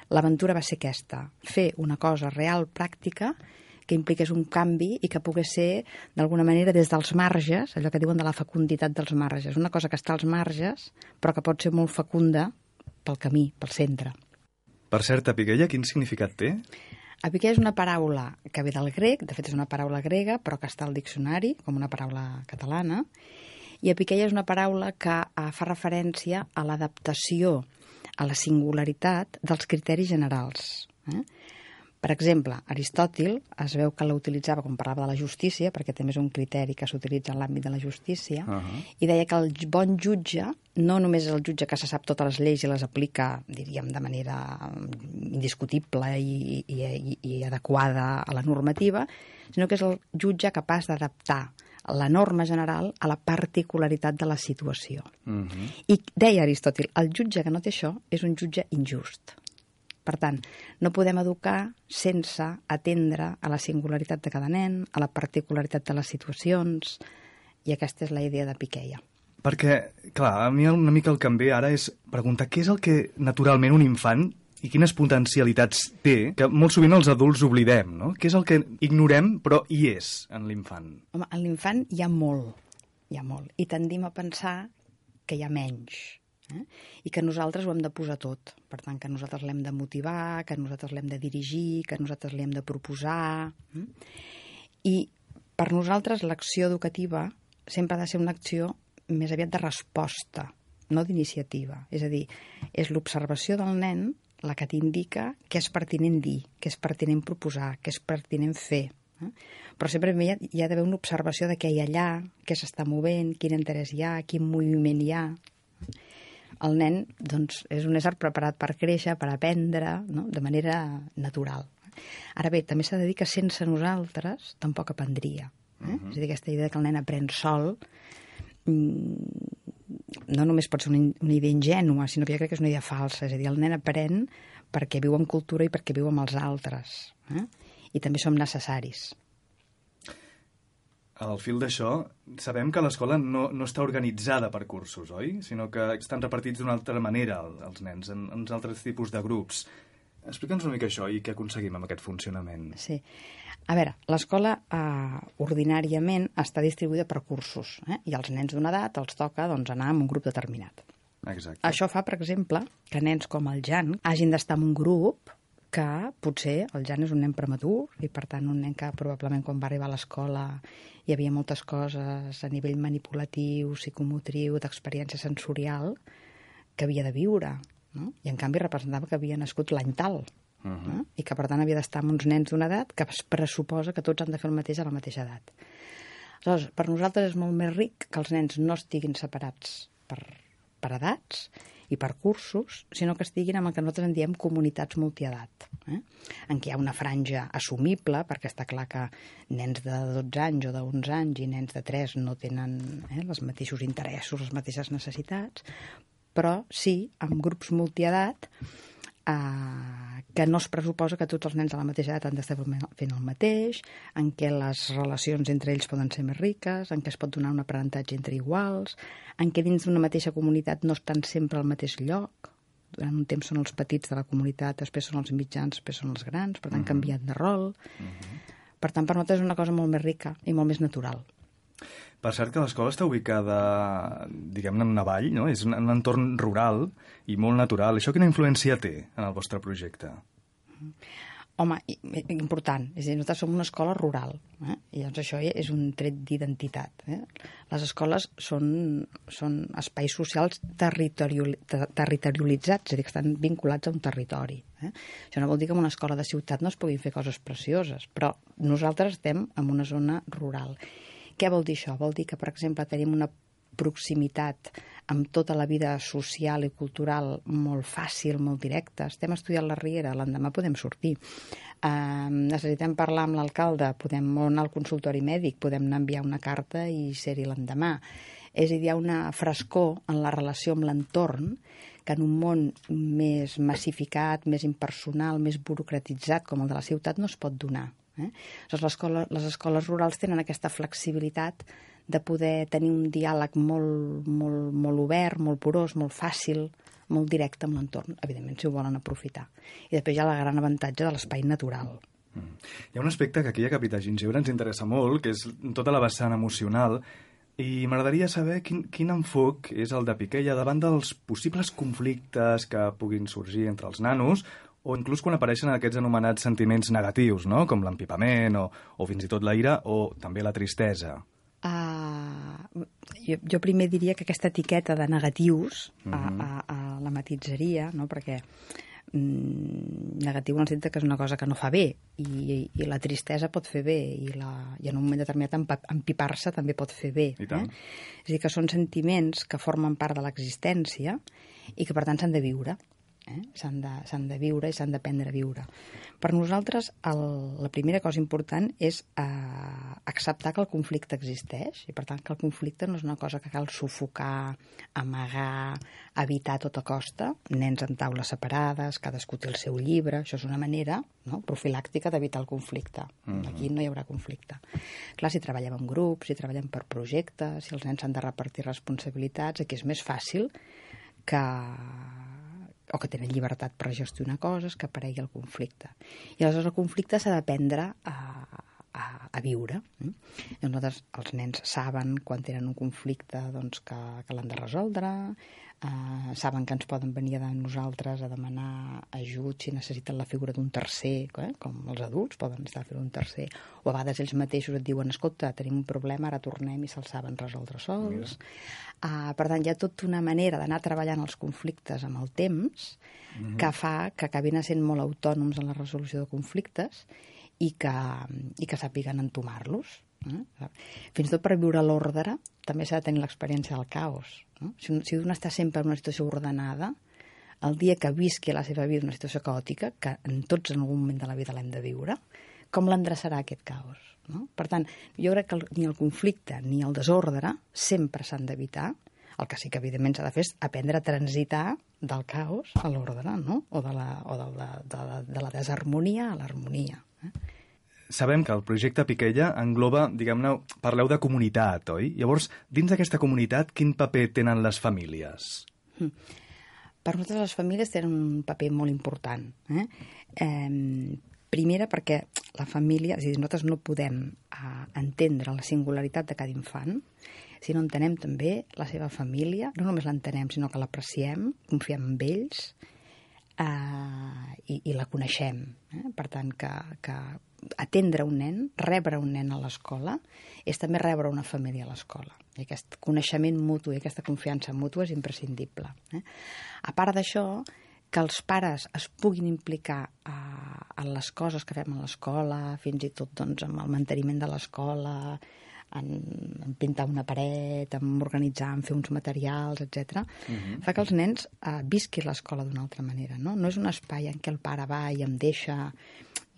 l'aventura va ser aquesta, fer una cosa real, pràctica, que impliqués un canvi i que pogués ser, d'alguna manera, des dels marges, allò que diuen de la fecunditat dels marges, una cosa que està als marges, però que pot ser molt fecunda pel camí, pel centre. Per cert, Apiquella, quin significat té? Apiquella és una paraula que ve del grec, de fet és una paraula grega, però que està al diccionari, com una paraula catalana, i apiquella és una paraula que eh, fa referència a l'adaptació a la singularitat dels criteris generals. Eh? Per exemple, Aristòtil es veu que la utilitzava quan parlava de la justícia, perquè també és un criteri que s'utilitza en l'àmbit de la justícia, uh -huh. i deia que el bon jutge no només és el jutge que se sap totes les lleis i les aplica, diríem, de manera indiscutible i, i, i, i adequada a la normativa, sinó que és el jutge capaç d'adaptar la norma general a la particularitat de la situació. Mm -hmm. I deia Aristòtil, el jutge que no té això és un jutge injust. Per tant, no podem educar sense atendre a la singularitat de cada nen, a la particularitat de les situacions, i aquesta és la idea de Piqueia. Perquè, clar, a mi una mica el que em ve ara és preguntar què és el que naturalment un infant i quines potencialitats té, que molt sovint els adults oblidem, no? Què és el que ignorem, però hi és en l'infant? Home, en l'infant hi ha molt, hi ha molt, i tendim a pensar que hi ha menys, eh? i que nosaltres ho hem de posar tot. Per tant, que nosaltres l'hem de motivar, que nosaltres l'hem de dirigir, que nosaltres l'hem de proposar. Eh? I per nosaltres l'acció educativa sempre ha de ser una acció més aviat de resposta, no d'iniciativa. És a dir, és l'observació del nen la que t'indica què és pertinent dir, què és pertinent proposar, què és pertinent fer. Eh? Però sempre hi ha, hi ha d'haver una observació de què hi ha allà, què s'està movent, quin interès hi ha, quin moviment hi ha. El nen doncs, és un ésser preparat per créixer, per aprendre, no? de manera natural. Ara bé, també s'ha de dir que sense nosaltres tampoc aprendria. Eh? Uh -huh. És a dir, aquesta idea que el nen aprèn sol no només pot ser una, una idea ingènua, sinó que jo crec que és una idea falsa. És a dir, el nen aprèn perquè viu en cultura i perquè viu amb els altres. Eh? I també som necessaris. Al fil d'això, sabem que l'escola no, no està organitzada per cursos, oi? Sinó que estan repartits d'una altra manera els nens, en, en altres tipus de grups. Explica'ns una mica això i què aconseguim amb aquest funcionament. Sí. A veure, l'escola eh, ordinàriament està distribuïda per cursos eh? i als nens d'una edat els toca doncs, anar en un grup determinat. Exacte. Això fa, per exemple, que nens com el Jan hagin d'estar en un grup que potser el Jan és un nen prematur i, per tant, un nen que probablement quan va arribar a l'escola hi havia moltes coses a nivell manipulatiu, psicomotriu, d'experiència sensorial que havia de viure, no? I, en canvi, representava que havia nascut l'any tal, Uh -huh. no? i que per tant havia d'estar amb uns nens d'una edat que es pressuposa que tots han de fer el mateix a la mateixa edat. Aleshores, per nosaltres és molt més ric que els nens no estiguin separats per, per edats i per cursos, sinó que estiguin amb el que nosaltres en diem comunitats multiedat, eh? en què hi ha una franja assumible, perquè està clar que nens de 12 anys o de 11 anys i nens de 3 no tenen eh, els mateixos interessos, les mateixes necessitats, però sí amb grups multiedat eh, que no es pressuposa que tots els nens de la mateixa edat han d'estar fent el mateix, en què les relacions entre ells poden ser més riques, en què es pot donar un aprenentatge entre iguals, en què dins d'una mateixa comunitat no estan sempre al mateix lloc, durant un temps són els petits de la comunitat, després són els mitjans, després són els grans, per tant, uh -huh. canviant de rol. Uh -huh. Per tant, per nosaltres és una cosa molt més rica i molt més natural. Per cert que l'escola està ubicada, diguem-ne, en una vall, no? És un, un entorn rural i molt natural. Això quina influència té en el vostre projecte? Home, important. És a dir, nosaltres som una escola rural. Eh? I llavors això és un tret d'identitat. Eh? Les escoles són, són espais socials territorial, territorialitzats, és a dir, que estan vinculats a un territori. Eh? Això no vol dir que en una escola de ciutat no es puguin fer coses precioses, però nosaltres estem en una zona rural. Què vol dir això? Vol dir que, per exemple, tenim una proximitat amb tota la vida social i cultural molt fàcil, molt directa. Estem estudiant la Riera, l'endemà podem sortir. Uh, necessitem parlar amb l'alcalde, podem anar al consultori mèdic, podem anar a enviar una carta i ser-hi l'endemà. És a dir, hi ha una frescor en la relació amb l'entorn que en un món més massificat, més impersonal, més burocratitzat com el de la ciutat no es pot donar. Eh? Aleshores, l'escola- les escoles rurals tenen aquesta flexibilitat de poder tenir un diàleg molt, molt, molt obert, molt porós, molt fàcil, molt directe amb l'entorn, evidentment, si ho volen aprofitar. I després hi ha el gran avantatge de l'espai natural. Hi ha un aspecte que aquí a Capità Gingebre ens interessa molt, que és tota la vessant emocional, i m'agradaria saber quin, quin enfoc és el de Piquella davant dels possibles conflictes que puguin sorgir entre els nanos, o inclús quan apareixen aquests anomenats sentiments negatius, no? com l'empipament, o, o fins i tot la ira, o també la tristesa. Uh, jo, jo primer diria que aquesta etiqueta de negatius uh Mhm. a, a, a la matitzaria, no? perquè mm, negatiu en el sentit que és una cosa que no fa bé i, i la tristesa pot fer bé i, la, i en un moment determinat empipar-se també pot fer bé. I tant. Eh? És a dir, que són sentiments que formen part de l'existència i que per tant s'han de viure. Eh? S'han de, de viure i s'han d'aprendre a viure. Per nosaltres el, la primera cosa important és eh, acceptar que el conflicte existeix i per tant que el conflicte no és una cosa que cal sufocar, amagar, evitar a tota costa, nens en taules separades, cadascú té el seu llibre, això és una manera no, profilàctica d'evitar el conflicte. Mhm. Aquí no hi haurà conflicte. Clar, si treballem en grups, si treballem per projectes, si els nens s'han de repartir responsabilitats, aquí és més fàcil que o que tenen llibertat per gestionar coses, que aparegui el conflicte. I aleshores el conflicte s'ha d'aprendre a, a, a viure. eh? I nosaltres, els nens saben quan tenen un conflicte doncs, que, que l'han de resoldre, eh, saben que ens poden venir a nosaltres a demanar ajut si necessiten la figura d'un tercer, eh? com els adults poden estar fent un tercer, o a vegades ells mateixos et diuen escolta, tenim un problema, ara tornem i se'ls saben resoldre sols. Uh, per tant, hi ha tota una manera d'anar treballant els conflictes amb el temps Mhm. que fa que acabin sent molt autònoms en la resolució de conflictes i que, i que sàpiguen entomar-los. Eh? Fins i tot per viure l'ordre també s'ha de tenir l'experiència del caos. No? Si, si un està sempre en una situació ordenada, el dia que visqui la seva vida una situació caòtica, que en tots en algun moment de la vida l'hem de viure, com l'endreçarà aquest caos? No? Per tant, jo crec que el, ni el conflicte ni el desordre sempre s'han d'evitar. El que sí que, evidentment, s'ha de fer és aprendre a transitar del caos a l'ordre, no? o, de la, o de, la, de, la, de la desharmonia a l'harmonia. Sabem que el projecte Piquella engloba, diguem-ne, parleu de comunitat, oi? Llavors, dins d'aquesta comunitat, quin paper tenen les famílies? Per nosaltres les famílies tenen un paper molt important. Eh? Eh, primera perquè la família, és a dir, nosaltres no podem eh, entendre la singularitat de cada infant si no entenem també la seva família, no només l'entenem, sinó que l'apreciem, confiem en ells eh, i, i la coneixem. Eh? Per tant, que, que atendre un nen, rebre un nen a l'escola, és també rebre una família a l'escola. I aquest coneixement mutu i aquesta confiança mútua és imprescindible. Eh? A part d'això, que els pares es puguin implicar a, en les coses que fem a l'escola, fins i tot doncs, amb el manteniment de l'escola, en, en pintar una paret, en organitzar, en fer uns materials, etc. Mhm. fa que els nens eh, visquin l'escola d'una altra manera. No? no és un espai en què el pare va i em deixa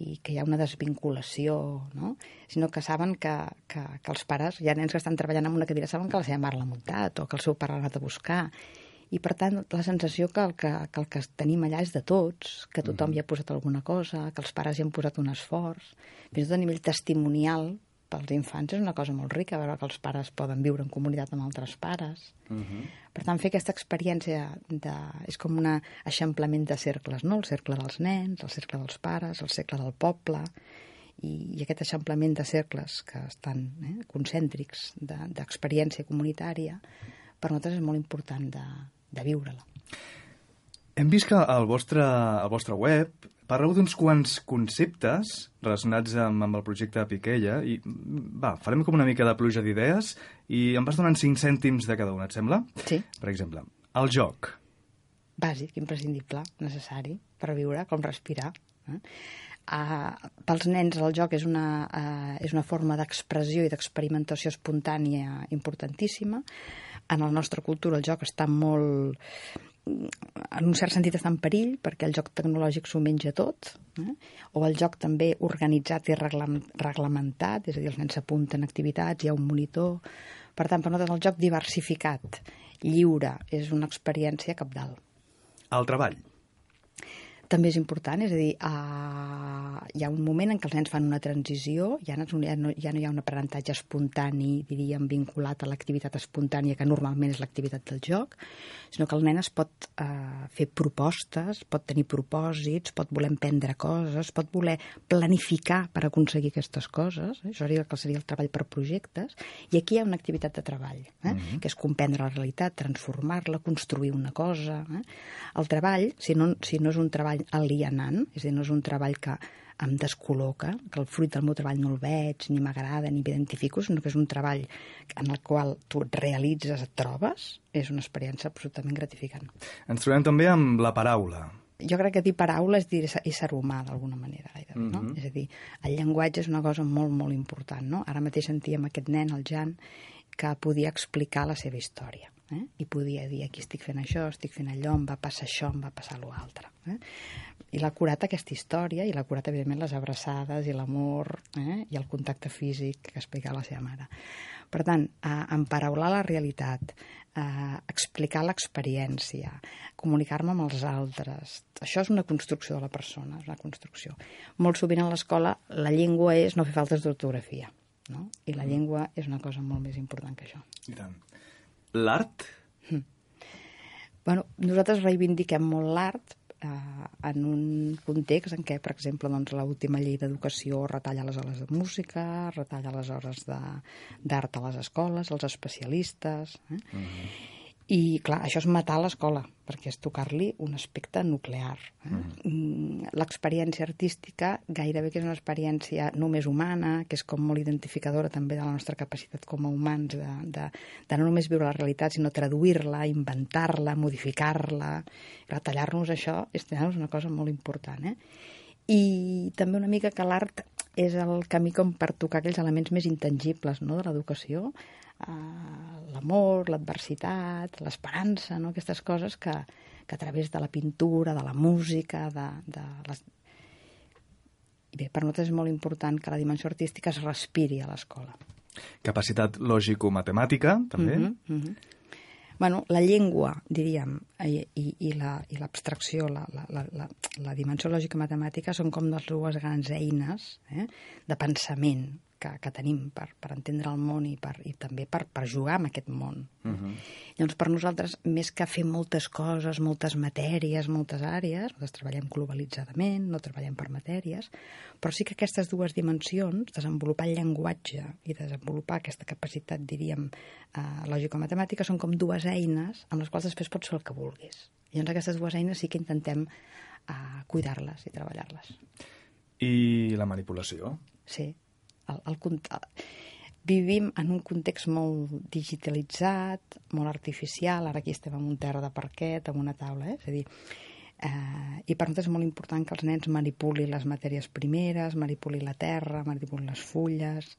i que hi ha una desvinculació, no? sinó que saben que, que, que els pares, hi ha nens que estan treballant amb una cadira, saben que la seva mare l'ha muntat o que el seu pare l'ha anat a buscar. I, per tant, la sensació que el que, que el que tenim allà és de tots, que tothom hi ha posat alguna cosa, que els pares hi han posat un esforç. Fins i tot a nivell testimonial, pels infants és una cosa molt rica, veure que els pares poden viure en comunitat amb altres pares. Per tant, fer aquesta experiència de, és com un eixamplament de cercles, no? El cercle dels nens, el cercle dels pares, el cercle del poble, i, i aquest eixamplament de cercles que estan eh, concèntrics de- d'experiència comunitària, per nosaltres és molt important de, de viure-la. Hem vist que al vostre, al vostre web parleu d'uns quants conceptes relacionats amb, amb el projecte Piquella i, mm, va, farem com una mica de pluja d'idees i em vas donant 5 cèntims de cada una, et sembla? Sí. Per exemple, el joc. Bàsic, imprescindible, necessari. per viure, com respirar. Eh? Uh, pels nens el joc és una, uh, és una forma d'expressió i d'experimentació espontània importantíssima. En la nostra cultura el joc està molt en un cert sentit està en perill perquè el joc tecnològic s'ho menja tot eh? o el joc també organitzat i reglam reglamentat és a dir, els nens s'apunten a activitats, hi ha un monitor per tant, per nosaltres el joc diversificat lliure, és una experiència capdalt El treball. També és important, és a dir, uh, hi ha un moment en què els nens fan una transició, ja no, ja no, ja no hi ha un aprenentatge espontani, diríem, vinculat a l'activitat espontània, que normalment és l'activitat del joc, sinó que el nen es pot uh, fer propostes, pot tenir propòsits, pot voler emprendre coses, pot voler planificar per aconseguir aquestes coses, eh? això seria el que seria el treball per projectes, i aquí hi ha una activitat de treball, eh? Mm -hmm. que és comprendre la realitat, transformar-la, construir una cosa. Eh? El treball, si no, si no és un treball alienant, és a dir, no és un treball que em descol·loca, que el fruit del meu treball no el veig, ni m'agrada, ni m'identifico, sinó que és un treball en el qual tu et realitzes, et trobes, és una experiència absolutament gratificant. Ens trobem també amb la paraula. Jo crec que dir paraula és dir ésser humà, d'alguna manera, gairebé, no? Mhm. És a dir, el llenguatge és una cosa molt, molt important, no? Ara mateix sentíem aquest nen, el Jan, que podia explicar la seva història. Eh? I podia dir, aquí estic fent això, estic fent allò, em va passar això, em va passar l'altre. Eh? I l'ha curat aquesta història, i l'ha curat, evidentment, les abraçades i l'amor eh? i el contacte físic que explicava la seva mare. Per tant, eh, emparaular la realitat, eh, explicar l'experiència, comunicar-me amb els altres, això és una construcció de la persona, és una construcció. Molt sovint a l'escola la llengua és no fer faltes d'ortografia, no? i la llengua és una cosa molt més important que això. I tant. L'art? Bueno, nosaltres reivindiquem molt l'art eh, en un context en què, per exemple, doncs, l'última llei d'educació retalla les hores de música, retalla les hores de- d'art a les escoles, els especialistes... Eh? I, clar, això és matar l'escola, perquè és tocar-li un aspecte nuclear. Eh? Mm, L'experiència artística gairebé que és una experiència només humana, que és com molt identificadora també de la nostra capacitat com a humans de, de, de no només viure la realitat, sinó traduir-la, inventar-la, modificar-la. Tallar-nos això és una cosa molt important. Eh? I també una mica que l'art és el camí com per tocar aquells elements més intangibles no, de l'educació, l'amor, l'adversitat, l'esperança, no? aquestes coses que, que a través de la pintura, de la música, de, de les... I bé, per nosaltres és molt important que la dimensió artística es respiri a l'escola. Capacitat lògico-matemàtica, també. Mhm, mhm. Bueno, la llengua, diríem, i, i, i la- i l'abstracció, la, la, la, la, la dimensió lògica matemàtica són com les dues grans eines eh, de pensament que, que tenim per, per entendre el món i, per, i també per, per jugar amb aquest món. Llavors, per nosaltres, més que fer moltes coses, moltes matèries, moltes àrees, nosaltres treballem globalitzadament, no treballem per matèries, però sí que aquestes dues dimensions, desenvolupar el llenguatge i desenvolupar aquesta capacitat, diríem, eh, lògico-matemàtica, són com dues eines amb les quals després pots fer el que vulguis. Llavors aquestes dues eines sí que intentem eh, cuidar-les i treballar-les. I la manipulació? Sí. El, el, el, vivim en un context molt digitalitzat, molt artificial, ara aquí estem en un terra de parquet, amb una taula, eh? és a dir, eh, i per nosaltres és molt important que els nens manipulin les matèries primeres, manipulin la terra, manipulin les fulles,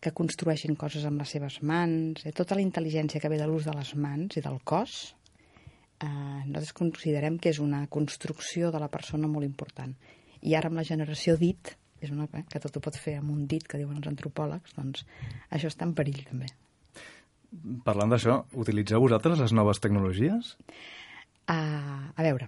que construeixin coses amb les seves mans, eh? tota la intel·ligència que ve de l'ús de les mans i del cos, eh, nosaltres considerem que és una construcció de la persona molt important. I ara amb la generació dit, és una, eh, que tot ho pot fer amb un dit, que diuen els antropòlegs, doncs això està en perill també. Parlant d'això, utilitzeu vosaltres les noves tecnologies? Uh, a veure,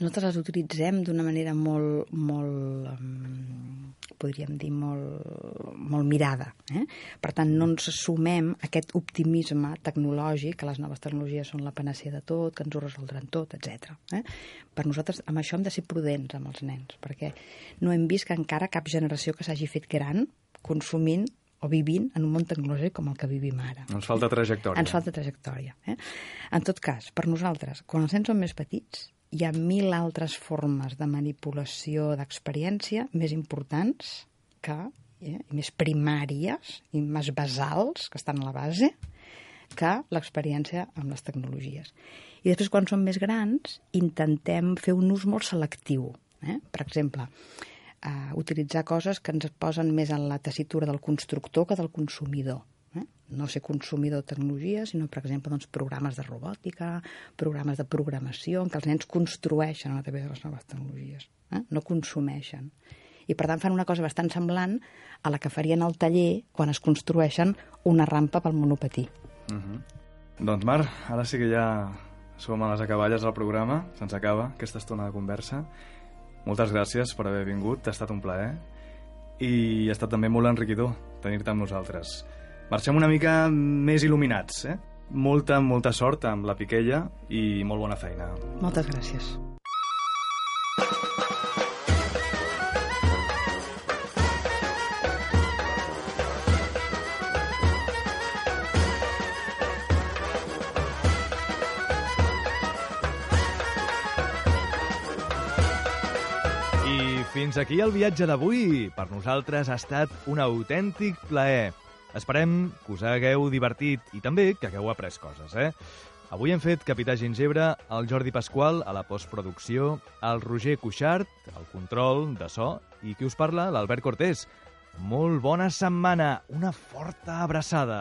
nosaltres les utilitzem d'una manera molt, molt um, podríem dir, molt, molt mirada. Eh? Per tant, no ens assumem aquest optimisme tecnològic, que les noves tecnologies són la panacea de tot, que ens ho resoldran tot, etc. Eh? Per nosaltres, amb això hem de ser prudents amb els nens, perquè no hem vist que encara cap generació que s'hagi fet gran consumint o vivint en un món tecnològic com el que vivim ara. Ens falta trajectòria. Ens falta trajectòria. Eh? En tot cas, per nosaltres, quan els nens són més petits, hi ha mil altres formes de manipulació d'experiència més importants que, eh, més primàries i més basals, que estan a la base, que l'experiència amb les tecnologies. I després, quan som més grans, intentem fer un ús molt selectiu. Eh? Per exemple, eh, utilitzar coses que ens posen més en la tessitura del constructor que del consumidor. Eh? No ser consumidor de tecnologia, sinó, per exemple, doncs, programes de robòtica, programes de programació, en què els nens construeixen a través de les noves tecnologies, eh? no consumeixen. I, per tant, fan una cosa bastant semblant a la que farien al taller quan es construeixen una rampa pel monopatí. Uh -huh. Doncs, Mar, ara sí que ja som a les acaballes del programa. Se'ns acaba aquesta estona de conversa. Moltes gràcies per haver vingut, ha estat un plaer. I ha estat també molt enriquidor tenir-te amb nosaltres. Marxem una mica més il·luminats, eh? Molta, molta sort amb la Piquella i molt bona feina. Moltes gràcies. I fins aquí el viatge d'avui. Per nosaltres ha estat un autèntic plaer. Esperem que us hagueu divertit i també que hagueu après coses, eh? Avui hem fet Capità Gingebre, el Jordi Pasqual a la postproducció, el Roger Cuixart, al control de so, i qui us parla, l'Albert Cortés. Molt bona setmana, una forta abraçada.